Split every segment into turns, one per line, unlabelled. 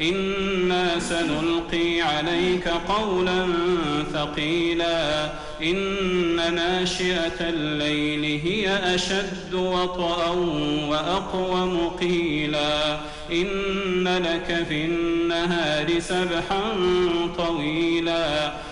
إنا سنلقي عليك قولا ثقيلا إن ناشئة الليل هي أشد وطأ وأقوم قيلا إن لك في النهار سبحا طويلا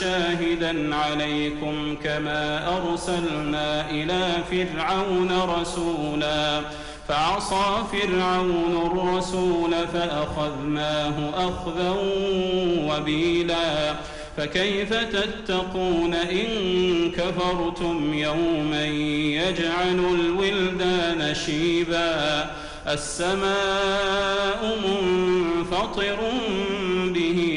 شاهدا عليكم كما أرسلنا إلى فرعون رسولا. فعصى فرعون الرسول فأخذناه أخذا وبيلا. فكيف تتقون إن كفرتم يوما يجعل الولدان شيبا. السماء منفطر